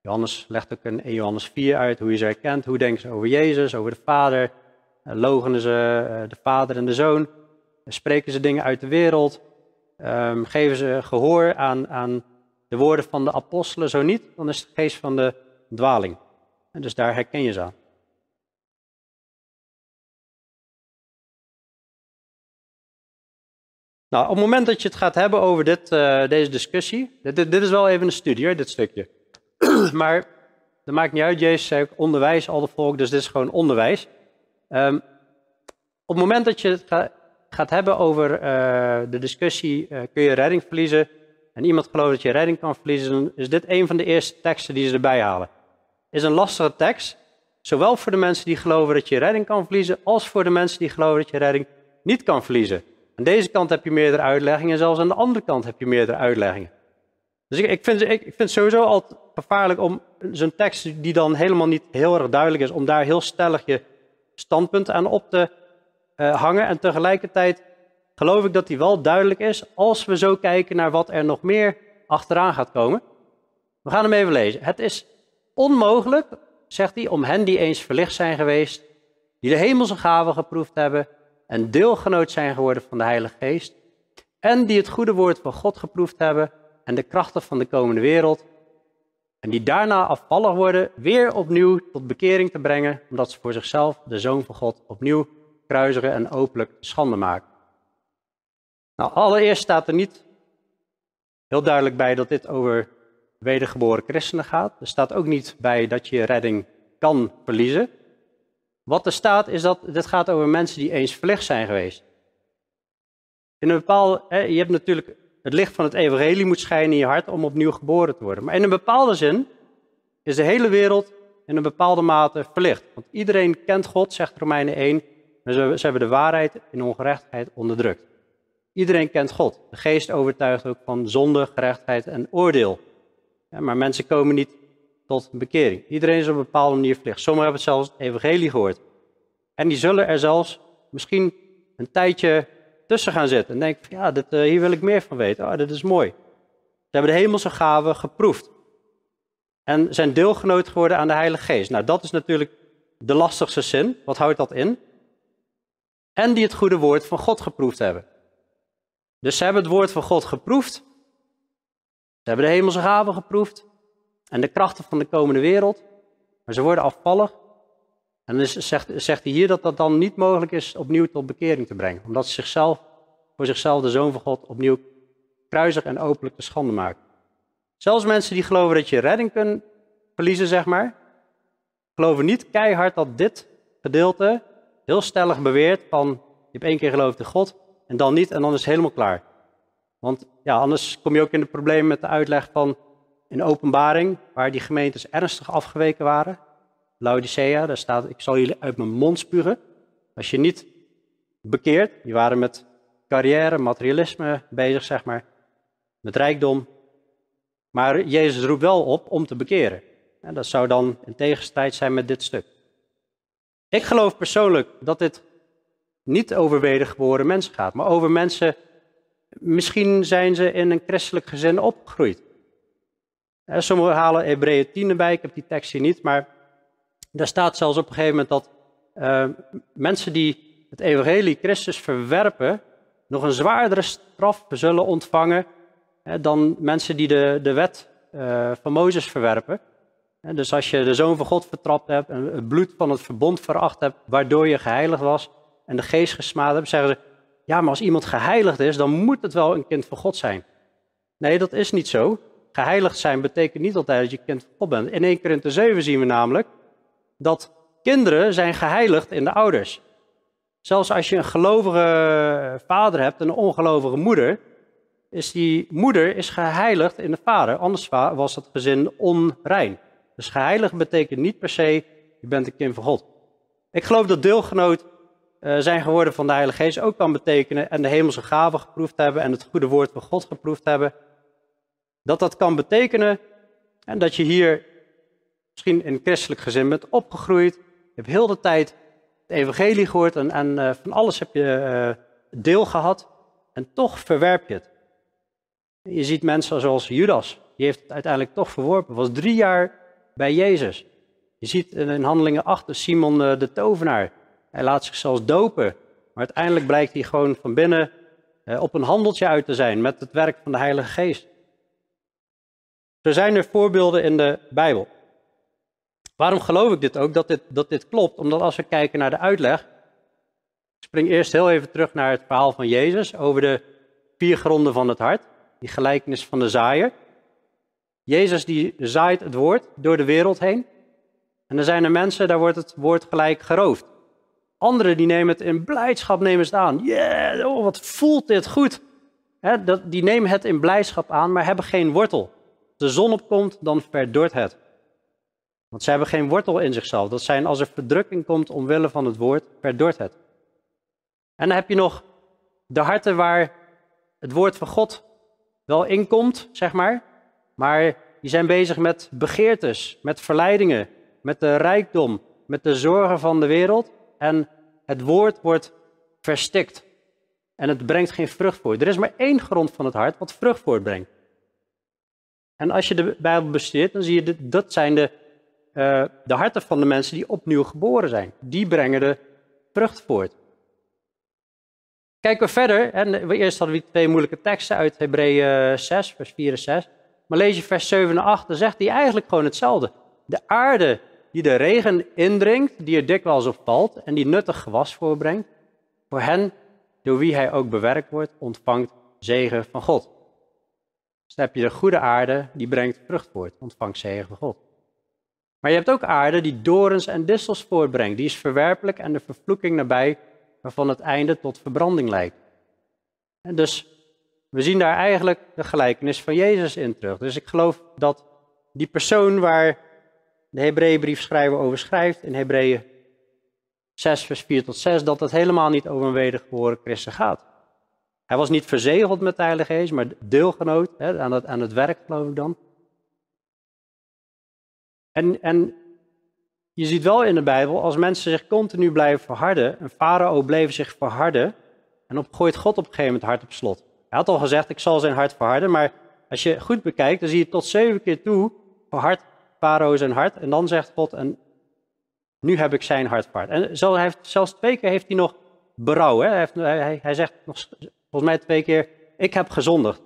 [SPEAKER 1] Johannes legt ook in Johannes 4 uit hoe je ze herkent. Hoe denken ze over Jezus, over de Vader? Eh, logenen ze eh, de Vader en de Zoon? Spreken ze dingen uit de wereld? Um, geven ze gehoor aan, aan de woorden van de apostelen? Zo niet, dan is het geest van de dwaling. En dus daar herken je ze aan. Nou, op het moment dat je het gaat hebben over dit, uh, deze discussie, dit, dit, is wel even een studie, dit stukje. [clears throat] maar dat maakt niet uit. Jezus zei ook onderwijs al de volk, dus dit is gewoon onderwijs. Um, op het moment dat je het gaat hebben over uh, de discussie, uh, kun je redding verliezen? En iemand gelooft dat je redding kan verliezen, is dit een van de eerste teksten die ze erbij halen. Is een lastige tekst, zowel voor de mensen die geloven dat je redding kan verliezen, als voor de mensen die geloven dat je redding niet kan verliezen. Aan deze kant heb je meerdere uitleggingen, en zelfs aan de andere kant heb je meerdere uitleggingen. Dus ik, ik, vind, ik, ik vind het sowieso altijd gevaarlijk om zo'n tekst die dan helemaal niet heel erg duidelijk is, om daar heel stellig je standpunt aan op te uh, hangen. En tegelijkertijd geloof ik dat die wel duidelijk is als we zo kijken naar wat er nog meer achteraan gaat komen. We gaan hem even lezen. Het is onmogelijk, zegt hij, om hen die eens verlicht zijn geweest, die de hemelse gaven geproefd hebben en deelgenoot zijn geworden van de Heilige Geest, en die het goede woord van God geproefd hebben en de krachten van de komende wereld, en die daarna afvallig worden, weer opnieuw tot bekering te brengen, omdat ze voor zichzelf de Zoon van God opnieuw en openlijk schande maken. Nou, allereerst staat er niet heel duidelijk bij dat dit over wedergeboren christenen gaat. Er staat ook niet bij dat je redding kan verliezen. Wat er staat is dat dit gaat over mensen die eens verlicht zijn geweest. In een bepaald, je hebt natuurlijk het licht van het evangelie moet schijnen in je hart om opnieuw geboren te worden. Maar in een bepaalde zin is de hele wereld in een bepaalde mate verlicht. Want iedereen kent God, zegt Romeinen 1, maar ze, hebben de waarheid in ongerechtigheid onderdrukt. Iedereen kent God. De geest overtuigt ook van zonde, gerechtigheid en oordeel. Ja, maar mensen komen niet tot bekering. Iedereen is op een bepaalde manier verlicht. Sommigen hebben zelfs het evangelie gehoord. En die zullen er zelfs misschien een tijdje tussen gaan zitten. En denk van ja, dit, uh, hier wil ik meer van weten. Oh, dit is mooi. Ze hebben de hemelse gaven geproefd. En zijn deelgenoot geworden aan de Heilige Geest. Nou, dat is natuurlijk de lastigste zin. Wat houdt dat in? En die het goede woord van God geproefd hebben. Dus ze hebben het woord van God geproefd. Ze hebben de hemelse gaven geproefd. En de krachten van de komende wereld. Maar ze worden afvallig. En dus zegt, zegt hij hier dat dat dan niet mogelijk is opnieuw tot bekering te brengen. Omdat ze zichzelf, voor zichzelf de Zoon van God opnieuw kruisig en openlijk te schande maken. Zelfs mensen die geloven dat je redding kunt verliezen, zeg maar, geloven niet keihard dat dit gedeelte heel stellig beweert van je hebt één keer geloofd in God en dan niet en dan is het helemaal klaar. Want ja, anders kom je ook in de problemen met de uitleg van in openbaring, waar die gemeentes ernstig afgeweken waren. Laodicea, daar staat, ik zal jullie uit mijn mond spugen. Als je niet bekeert, die waren met carrière, materialisme bezig, zeg maar, met rijkdom. Maar Jezus roept wel op om te bekeren. En dat zou dan in tegenstrijd zijn met dit stuk. Ik geloof persoonlijk dat dit niet over wedergeboren mensen gaat, maar over mensen, misschien zijn ze in een christelijk gezin opgegroeid. Sommigen halen Hebreeën 10 erbij, ik heb die tekst hier niet, maar daar staat zelfs op een gegeven moment dat uh, mensen die het evangelie Christus verwerpen, nog een zwaardere straf zullen ontvangen hè, dan mensen die de, de wet van Mozes verwerpen. Dus als je de Zoon van God vertrapt hebt en het bloed van het verbond veracht hebt, waardoor je geheiligd was en de geest gesmaad hebt, zeggen ze, ja, maar als iemand geheiligd is, dan moet het wel een kind van God zijn. Nee, dat is niet zo. Geheiligd zijn betekent niet altijd dat je kind van God bent. In 1 Korinthe 7 zien we namelijk dat kinderen zijn geheiligd in de ouders. Zelfs als je een gelovige vader hebt en een ongelovige moeder, is die moeder is geheiligd in de vader. Anders was het gezin onrein. Dus geheiligd betekent niet per se, je bent een kind van God. Ik geloof dat deelgenoot uh, zijn geworden van de Heilige Geest ook kan betekenen en de hemelse gaven geproefd hebben en het goede woord van God geproefd hebben. Dat dat kan betekenen en dat je hier misschien in een christelijk gezin bent opgegroeid. Je hebt heel de tijd het evangelie gehoord en, en uh, van alles heb je uh, deel gehad. En toch verwerp je het. Je ziet mensen zoals Judas, die heeft het uiteindelijk toch verworpen. Was drie jaar bij Jezus. Je ziet in Handelingen 8 Simon uh, de tovenaar. Hij laat zich zelfs dopen. Maar uiteindelijk blijkt hij gewoon van binnen op een handeltje uit te zijn met het werk van de Heilige Geest. Er zijn er voorbeelden in de Bijbel. Waarom geloof ik dit ook, dat dit, dat dit klopt? Omdat als we kijken naar de uitleg. Ik spring eerst heel even terug naar het verhaal van Jezus over de vier gronden van het hart. Die gelijkenis van de zaaier. Jezus die zaait het woord door de wereld heen. En er zijn er mensen, daar wordt het woord gelijk geroofd. Anderen die nemen het in blijdschap nemen het aan. Yeah, oh, wat voelt dit goed. dat, die nemen het in blijdschap aan, maar hebben geen wortel de zon opkomt, dan verdort het. Want ze hebben geen wortel in zichzelf. Dat zijn als er verdrukking komt omwille van het woord, verdort het. En dan heb je nog de harten waar het woord van God wel in komt, zeg maar. Maar die zijn bezig met begeertes, met verleidingen, met de rijkdom, met de zorgen van de wereld. En het woord wordt verstikt. En het brengt geen vrucht voort. Er is maar één grond van het hart wat vrucht voortbrengt. En als je de Bijbel bestudeert, dan zie je dat dat zijn de, uh, de harten van de mensen die opnieuw geboren zijn. Die brengen de vrucht voort. Kijken we verder. En eerst hadden we twee moeilijke teksten uit Hebreeën 6, vers 4 en 6. Maar lees je vers 7 en 8, dan zegt hij eigenlijk gewoon hetzelfde. De aarde die de regen indringt, die er dikwijls op valt en die nuttig gewas voorbrengt, voor hen, door wie hij ook bewerkt wordt, ontvangt zegen van God. Dus dan heb je de goede aarde, die brengt vrucht voort, ontvangt zegen van God. Maar je hebt ook aarde die dorens en distels voortbrengt. Die is verwerpelijk en de vervloeking nabij, waarvan het einde tot verbranding leidt. En dus we zien daar eigenlijk de gelijkenis van Jezus in terug. Dus ik geloof dat die persoon waar de Hebreeënbriefschrijver over schrijft, in Hebreeën 6, vers 4 tot 6, dat het helemaal niet over een wedergeboren christen gaat. Hij was niet verzegeld met de Heilige Geest, maar deelgenoot hè, aan, het, aan het werk, geloof ik dan. En, en je ziet wel in de Bijbel, als mensen zich continu blijven verharden, een farao bleef zich verharden, en op, gooit God op een gegeven moment hart op slot. Hij had al gezegd, ik zal zijn hart verharden, maar als je goed bekijkt, dan zie je tot zeven keer toe verhard farao zijn hart, en dan zegt God, en nu heb ik zijn hart verhard. En hij heeft, zelfs twee keer heeft hij nog berouw. Hè? Hij, hij, hij zegt nog Volgens mij twee keer, ik heb gezondigd.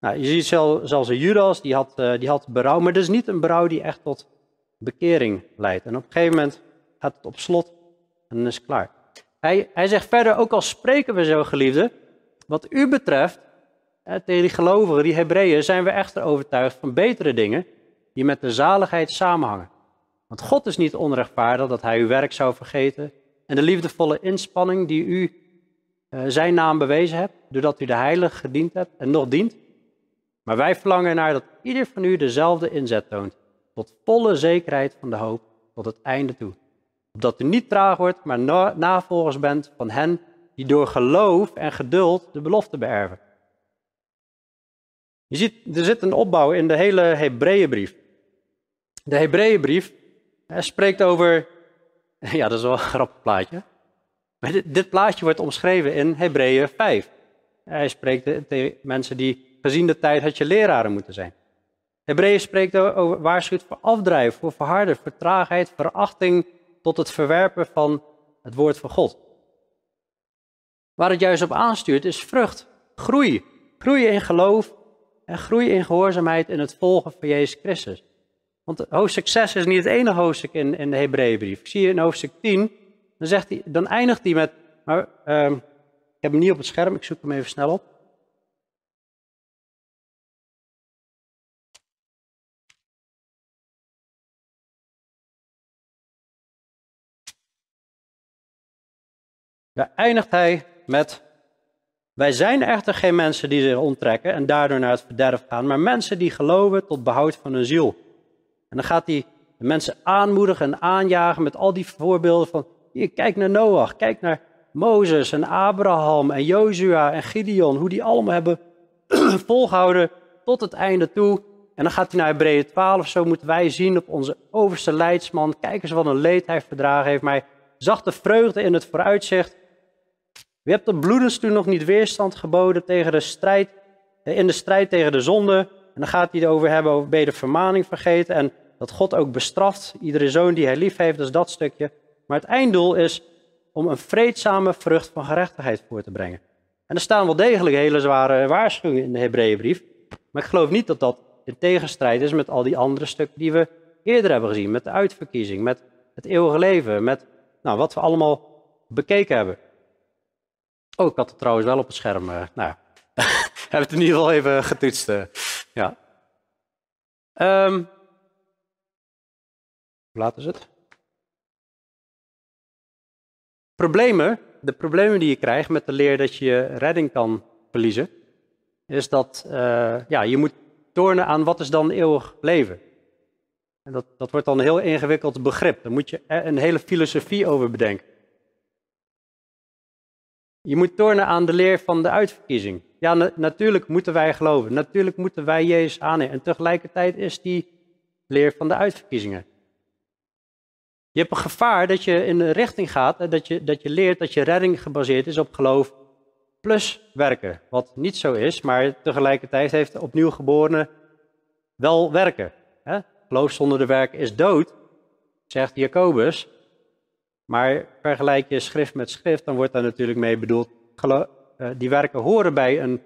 [SPEAKER 1] Nou, je ziet zelfs een Judas, die had, uh, die had berouw, maar dat is niet een berouw die echt tot bekering leidt. En op een gegeven moment gaat het op slot en is het klaar. Hij, hij zegt verder, ook al spreken we zo geliefde, wat u betreft, tegen die gelovigen, die Hebreeën, zijn we echter overtuigd van betere dingen die met de zaligheid samenhangen. Want God is niet onrechtvaardig dat hij uw werk zou vergeten en de liefdevolle inspanning die u uh, zijn naam bewezen hebt, doordat u de heilige gediend hebt en nog dient. Maar wij verlangen naar dat ieder van u dezelfde inzet toont, tot volle zekerheid van de hoop tot het einde toe. Opdat u niet traag wordt, maar navolgers bent van hen die door geloof en geduld de belofte beërven. Je ziet, er zit een opbouw in de hele Hebreeënbrief. De Hebreeënbrief spreekt over, [laughs] ja dat is wel een grappig plaatje, dit, dit plaatje wordt omschreven in Hebreeën 5. Hij spreekt tegen mensen die gezien de tijd had je leraren moeten zijn. Hebreeën spreekt over waarschuwt voor afdrijf, voor verharden, vertraagheid, verachting tot het verwerpen van het woord van God. Waar het juist op aanstuurt is vrucht, groei. Groei in geloof en groei in gehoorzaamheid in het volgen van Jezus Christus. Want hoofdstuk 6 is niet het enige hoofdstuk in, in de Hebreeënbrief. Ik zie je in hoofdstuk 10, dan, zegt hij, dan eindigt hij met, uh, ik heb hem niet op het scherm, ik zoek hem even snel op. Daar eindigt hij met, wij zijn echter geen mensen die zich onttrekken en daardoor naar het verderf gaan, maar mensen die geloven tot behoud van hun ziel. En dan gaat hij de mensen aanmoedigen en aanjagen met al die voorbeelden van, hier, kijk naar Noach, kijk naar Mozes en Abraham en Jozua en Gideon, hoe die allemaal hebben [clears throat] volgehouden tot het einde toe. En dan gaat hij naar Hebreeën 12, zo moeten wij zien op onze overste leidsman, kijk eens wat een leed hij verdragen heeft, maar hij zag de vreugde in het vooruitzicht wie hebt de bloedens toen nog niet weerstand geboden tegen de strijd, in de strijd tegen de zonde? En dan gaat hij erover hebben over ben de vermaning vergeten en dat God ook bestraft iedere zoon die hij lief heeft, dus dat stukje. Maar het einddoel is om een vreedzame vrucht van gerechtigheid voor te brengen. En er staan wel degelijk hele zware waarschuwingen in de Hebreeënbrief. Maar ik geloof niet dat dat in tegenstrijd is met al die andere stukken die we eerder hebben gezien. Met de uitverkiezing, met het eeuwige leven, met nou, wat we allemaal bekeken hebben. Oh, ik had het trouwens wel op het scherm. Uh, nou, [laughs] hebben het in ieder geval even getoetst. Uh, ja. Um, hoe laat is het? Problemen, de problemen die je krijgt met de leer dat je redding kan verliezen, is dat uh, ja, je moet tornen aan wat is dan eeuwig leven. En dat, dat wordt dan een heel ingewikkeld begrip. Daar moet je een hele filosofie over bedenken. Je moet tornen aan de leer van de uitverkiezing. Ja, natuurlijk moeten wij geloven. Natuurlijk moeten wij Jezus aannemen. En tegelijkertijd is die leer van de uitverkiezingen. Je hebt een gevaar dat je in een richting gaat, dat je, dat je leert dat je redding gebaseerd is op geloof plus werken. Wat niet zo is, maar tegelijkertijd heeft opnieuw geborene wel werken. Geloof zonder de werken is dood, zegt Jacobus. Maar vergelijk je schrift met schrift, dan wordt daar natuurlijk mee bedoeld, uh, die werken horen bij een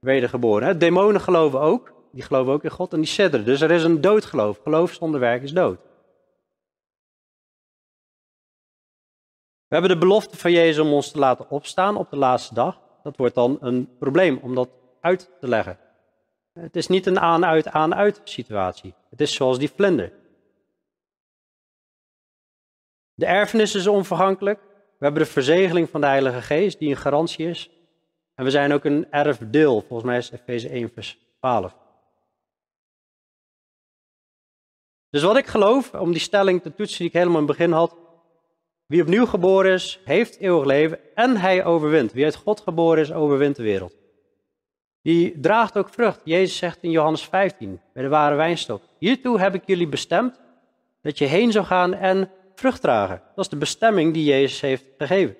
[SPEAKER 1] wedergeboren. Demonen geloven ook, die geloven ook in God en die sidderen. Dus er is een doodgeloof. Geloof zonder werk is dood. We hebben de belofte van Jezus om ons te laten opstaan op de laatste dag. Dat wordt dan een probleem om dat uit te leggen. Het is niet een aan-uit, aan-uit situatie. Het is zoals die vlinder. De erfenis is onvergankelijk. We hebben de verzegeling van de Heilige Geest, die een garantie is. En we zijn ook een erfdeel. Volgens mij is Efeze 1, vers 12. Dus wat ik geloof, om die stelling te toetsen die ik helemaal in het begin had. Wie opnieuw geboren is, heeft eeuwig leven en hij overwint. Wie uit God geboren is, overwint de wereld. Die draagt ook vrucht. Jezus zegt in Johannes 15, bij de ware wijnstok. Hiertoe heb ik jullie bestemd, dat je heen zou gaan en Dat is de bestemming die Jezus heeft gegeven.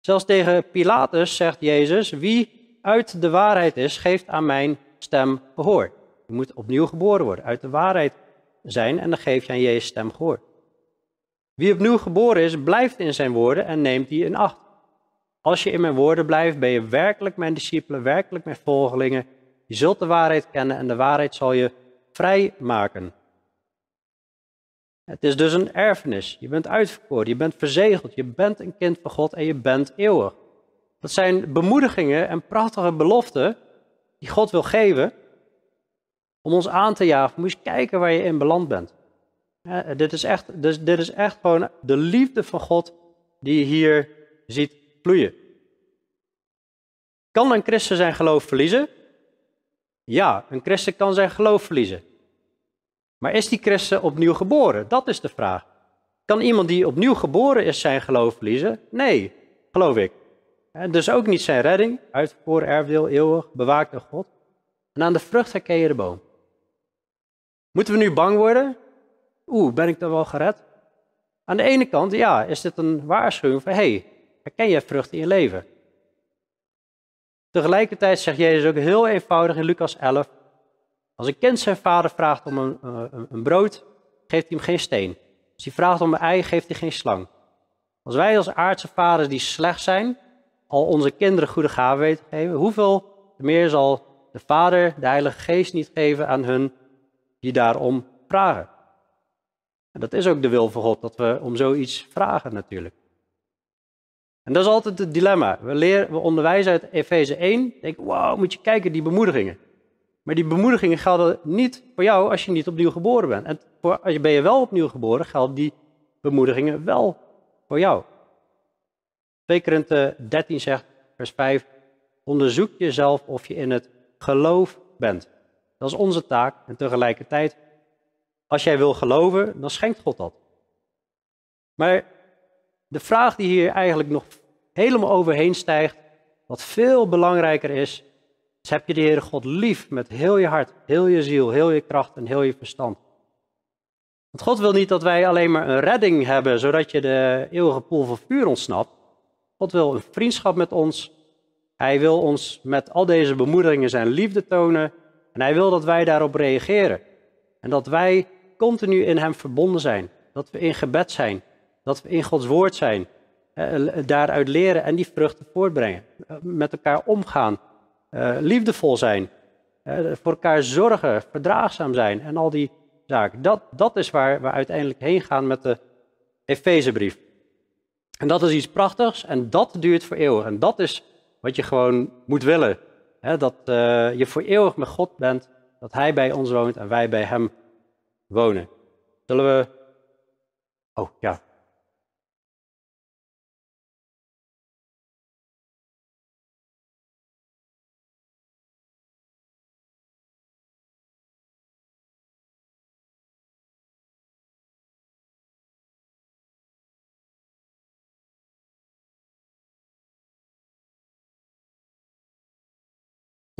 [SPEAKER 1] Zelfs tegen Pilatus zegt Jezus: Wie uit de waarheid is, geeft aan mijn stem gehoor. Je moet opnieuw geboren worden, uit de waarheid zijn en dan geef je aan Jezus stem gehoor. Wie opnieuw geboren is, blijft in zijn woorden en neemt die in acht. Als je in mijn woorden blijft, ben je werkelijk mijn discipelen, werkelijk mijn volgelingen. Je zult de waarheid kennen en de waarheid zal je vrij maken. Het is dus een erfenis. Je bent uitverkoren, je bent verzegeld, je bent een kind van God en je bent eeuwig. Dat zijn bemoedigingen en prachtige beloften die God wil geven om ons aan te jagen, moet je kijken waar je in beland bent. dit, is echt, dus, dit is echt gewoon de liefde van God die je hier ziet vloeien. Kan een christen zijn geloof verliezen? Ja, een christen kan zijn geloof verliezen. Maar is die christen opnieuw geboren? Dat is de vraag. Kan iemand die opnieuw geboren is zijn geloof verliezen? Nee, geloof ik. dus ook niet zijn redding, uitverkoren erfdeel, eeuwig, bewaakt door God. En aan de vrucht herken je de boom. Moeten we nu bang worden? Oeh, ben ik dan wel gered? Aan de ene kant, ja, is dit een waarschuwing van, hé, hey, herken je vrucht in je leven? Tegelijkertijd zegt Jezus ook heel eenvoudig in Lucas 11, als een kind zijn vader vraagt om een, een, een brood, geeft hij hem geen steen. Als hij vraagt om een ei, geeft hij geen slang. Als wij als aardse vaders die slecht zijn, al onze kinderen goede gaven weten te geven, hoeveel meer zal de Vader de Heilige Geest niet geven aan hun die daarom vragen? En dat is ook de wil van God, dat we om zoiets vragen natuurlijk. En dat is altijd het dilemma. We, leren, we onderwijzen uit Efeze 1, denk wow, moet je kijken, die bemoedigingen. Maar die bemoedigingen gelden niet voor jou als je niet opnieuw geboren bent. En voor, ben je wel opnieuw geboren, gelden die bemoedigingen wel voor jou. 2 Korinthe 13 zegt, vers 5, onderzoek jezelf of je in het geloof bent. Dat is onze taak en tegelijkertijd, als jij wil geloven, dan schenkt God dat. Maar de vraag die hier eigenlijk nog helemaal overheen stijgt, wat veel belangrijker is, is heb je de Heere God lief met heel je hart, heel je ziel, heel je kracht en heel je verstand. Want God wil niet dat wij alleen maar een redding hebben, zodat je de eeuwige poel van vuur ontsnapt. God wil een vriendschap met ons. Hij wil ons met al deze bemoedigingen zijn liefde tonen. En hij wil dat wij daarop reageren. En dat wij continu in hem verbonden zijn. Dat we in gebed zijn. Dat we in Gods woord zijn. Eh, daaruit leren en die vruchten voortbrengen. Eh, met elkaar omgaan. Eh, liefdevol zijn. voor elkaar zorgen. Verdraagzaam zijn. En al die zaken. Dat, dat is waar we uiteindelijk heen gaan met de Efezebrief. En dat is iets prachtigs en dat duurt voor eeuwig. En dat is wat je gewoon moet willen. dat je voor eeuwig met God bent. Dat Hij bij ons woont en wij bij Hem wonen. Zullen we. Oh ja,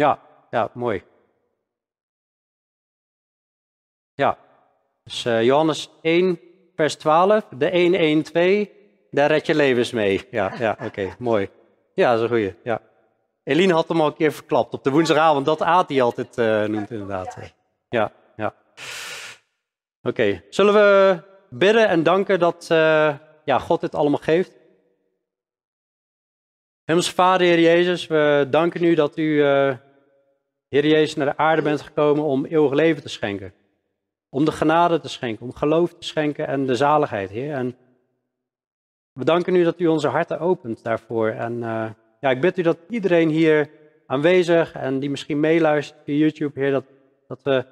[SPEAKER 1] Ja, ja, mooi. Ja, dus uh, Johannes 1, vers 12, de 1, 1, 2, daar red je levens mee. Ja, ja oké, [laughs] mooi. Ja, dat is een goeie, ja. Eline had hem al een keer verklapt op de woensdagavond, dat Aat hij altijd uh, noemt inderdaad. Ja, ja. Oké, zullen we bidden en danken dat ja, God dit allemaal geeft? Hemels Vader, Heer Jezus, we danken u dat u, Heer Jezus, naar de aarde bent gekomen om eeuwig leven te schenken. Om de genade te schenken, om geloof te schenken en de zaligheid, Heer. En we danken u dat u onze harten opent daarvoor. En uh, ja, ik bid u dat iedereen hier aanwezig en die misschien meeluistert via YouTube, Heer, dat, dat we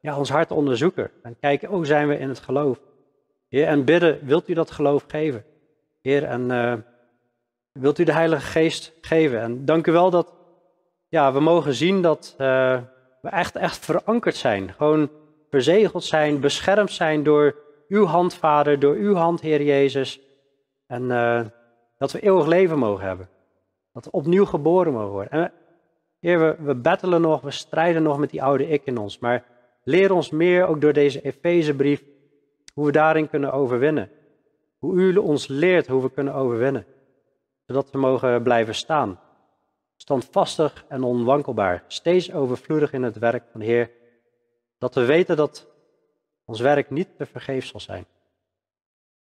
[SPEAKER 1] ja, ons hart onderzoeken en kijken, hoe zijn we in het geloof? Heer, en bidden, wilt u dat geloof geven? Heer, en uh, wilt u de Heilige Geest geven? En dank u wel dat ja, we mogen zien dat uh, we echt, echt verankerd zijn. Gewoon verzegeld zijn, beschermd zijn door uw hand, Vader, door uw hand, Heer Jezus. En uh, dat we eeuwig leven mogen hebben. Dat we opnieuw geboren mogen worden. En, Heer, we, we battelen nog, we strijden nog met die oude ik in ons. Maar leer ons meer, ook door deze Efezebrief, hoe we daarin kunnen overwinnen. Hoe u ons leert hoe we kunnen overwinnen. Zodat we mogen blijven staan. Standvastig en onwankelbaar. Steeds overvloedig in het werk van de Heer. Dat we weten dat ons werk niet te vergeefs zal zijn.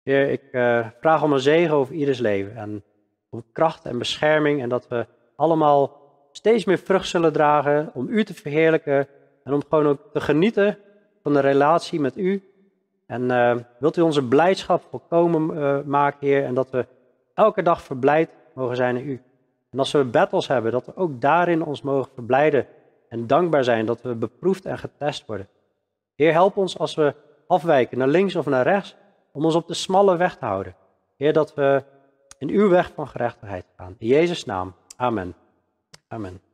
[SPEAKER 1] Heer, ik uh, vraag om een zegen over ieders leven. En om kracht en bescherming. En dat we allemaal steeds meer vrucht zullen dragen om u te verheerlijken. En om gewoon ook te genieten van de relatie met u. En uh, wilt u onze blijdschap volkomen uh, maken, Heer. En dat we elke dag verblijd mogen zijn in u. En als we battles hebben, dat we ook daarin ons mogen verblijden. En dankbaar zijn dat we beproefd en getest worden. Heer, help ons als we afwijken naar links of naar rechts, om ons op de smalle weg te houden. Heer, dat we in uw weg van gerechtigheid gaan. In Jezus' naam. Amen. Amen.